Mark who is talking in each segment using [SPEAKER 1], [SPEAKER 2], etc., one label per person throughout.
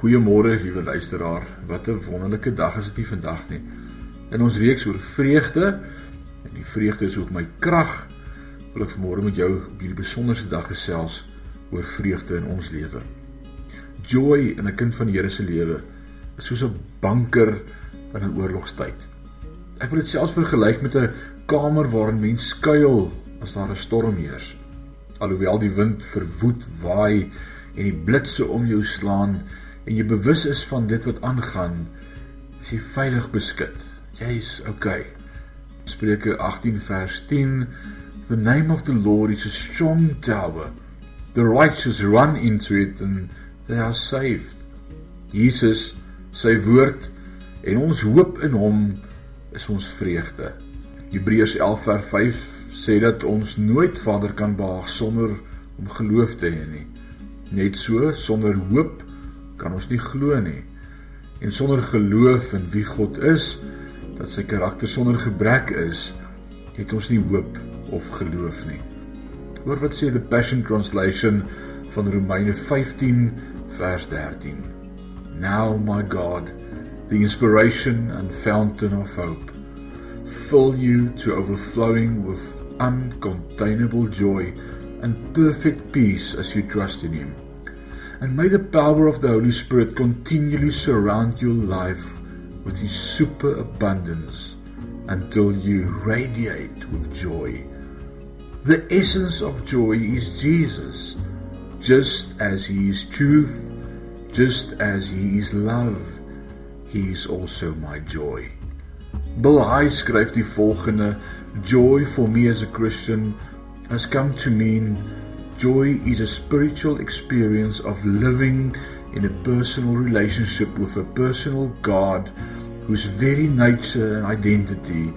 [SPEAKER 1] Goeiemôre, liewe luisteraar. Wat 'n wonderlike dag is dit nie vandag nie. In ons reeks oor vreugde en die vreugde is ook my krag. Wil ek vanmôre met jou op hierdie besonderse dag gesels oor vreugde in ons lewe. Joy in 'n kind van die Here se lewe is soos 'n banker in 'n oorlogstyd. Ek wil dit selfs vergelyk met 'n kamer waarin mens skuil as daar 'n storm heers. Alhoewel die wind verwoed waai en die blitse om jou slaan en jy bewus is van dit wat aangaan, is jy veilig beskut. Jy's okay. Spreuke 18 vers 10 The name of the Lord is a strong tower. The righteous run into it and they are saved. Jesus sy woord en ons hoop in hom is ons vreugde. Hebreërs 11 vers 5 sê dat ons nooit Vader kan behaag sonder om geloof te hê nie. Net so sonder hoop kan ons nie glo nie. En sonder geloof in wie God is, dat sy karakter sonder gebrek is, het ons nie hoop of geloof nie. Hoor wat sê the Passion Translation van Romeine 15 vers 13. Now my God, the inspiration and fountain of hope, fill you to overflowing with uncontainable joy and perfect peace as you trust in Him. And may the power of the Holy Spirit continually surround your life with His superabundance until you radiate with joy. The essence of joy is Jesus, just as He is truth, just as He is love, He is also my joy. Bill High skryf die volgende: Joy for me as a Christian has come to mean joy is a spiritual experience of living in a personal relationship with a personal God whose very nature and identity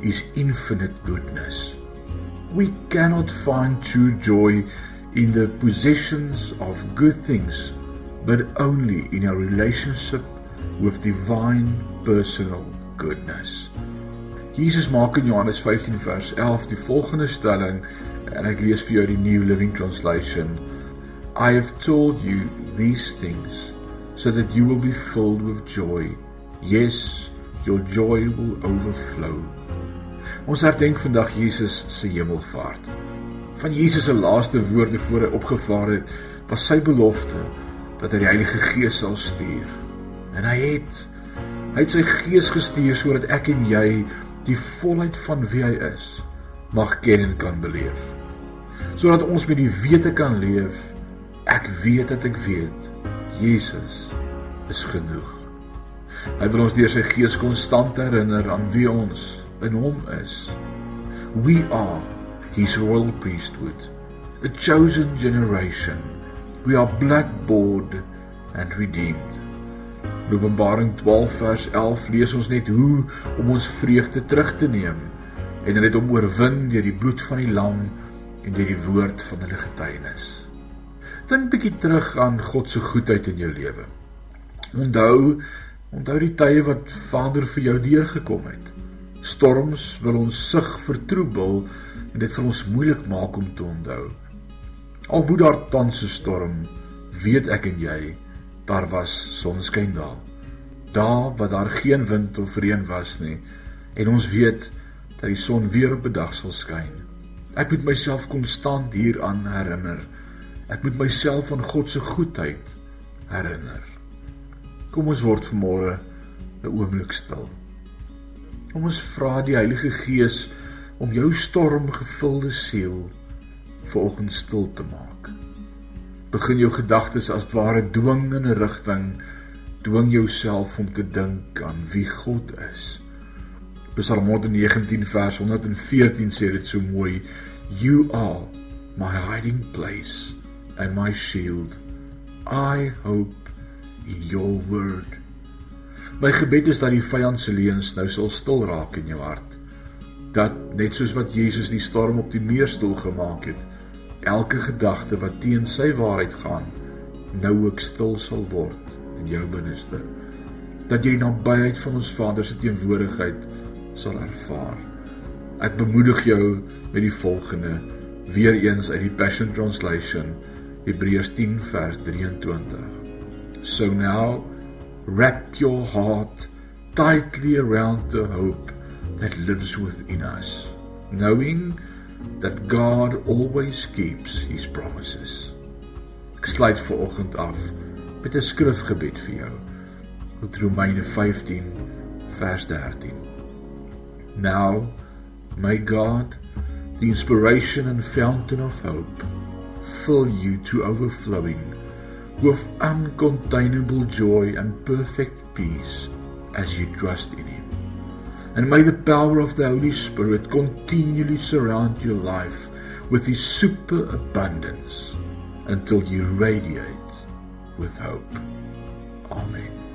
[SPEAKER 1] is infinite goodness. We cannot find true joy in the possessions of good things, but only in our relationship with divine personal goodness. Jesus maak in Johannes 15 vers 11 die volgende stelling en ek lees vir jou die New Living Translation. I have told you these things so that you will be filled with joy. Yes, your joy will overflow. Ons herdenk vandag Jesus se hemelvaart. Van Jesus se laaste woorde voor hy opgevaar het, was sy belofte dat hy die Heilige Gees sal stuur. En hy het hy het sy Gees gestuur sodat ek en jy die volheid van wie hy is mag ken en kan beleef. Sodat ons met die wete kan leef, ek weet dat ek weet Jesus is genoeg. Hy wil ons deur sy gees konstant herinner aan wie ons in hom is. We are his royal priesthood, a chosen generation. We are blood-bought and redeemed. Openbaring 12 vers 11 lees ons net hoe om ons vreugde terug te neem en dit om oorwin deur die bloed van die lam en deur die woord van hulle getuienis. Dink bietjie terug aan God se goedheid in jou lewe. Onthou, onthou die tye wat Vader vir jou deurgekom het. Storms wil ons sig vertroebel en dit vir ons moeilik maak om te onthou. Al woed daar tans 'n storm, weet ek en jy daar was sonskyn daar. Daar waar daar geen wind of reën was nie en ons weet dat die son weer op 'n dag sal skyn. Ek moet myself konstant hieraan herinner. Ek moet myself aan God se goedheid herinner. Kom ons word vanmôre 'n oomblik stil. Kom ons vra die Heilige Gees om jou stormgevulde siel vanoggend stil te maak begin jou gedagtes as ware dwing in 'n rigting dwing jouself om te dink aan wie God is. Psalm 119 vers 114 sê dit so mooi: You are my hiding place and my shield. I hope in your word. My gebed is dat die vyand se leuns nou sal stil raak in jou hart. Dat net soos wat Jesus die storm op die meer stil gemaak het, elke gedagte wat teen sy waarheid gaan nou ook stil sal word in jou binneste dat jy na byheid van ons Vader se teenwoordigheid sal ervaar ek bemoedig jou met die volgende weer eens uit die Passion Translation Hebreërs 10 vers 23 So now, wrap your heart tightly around the hope that lives within us, knowing that God always keeps his promises. Ek sluit ver oggend af met 'n skrifgebed vir jou. Romeine 15 vers 13. Now, may God, the inspiration and fountain of hope, fill you to overflowing with uncontainable joy and perfect peace as you trust in him. And may the power of the Holy Spirit continually surround your life with his superabundance until you radiate with hope. Amen.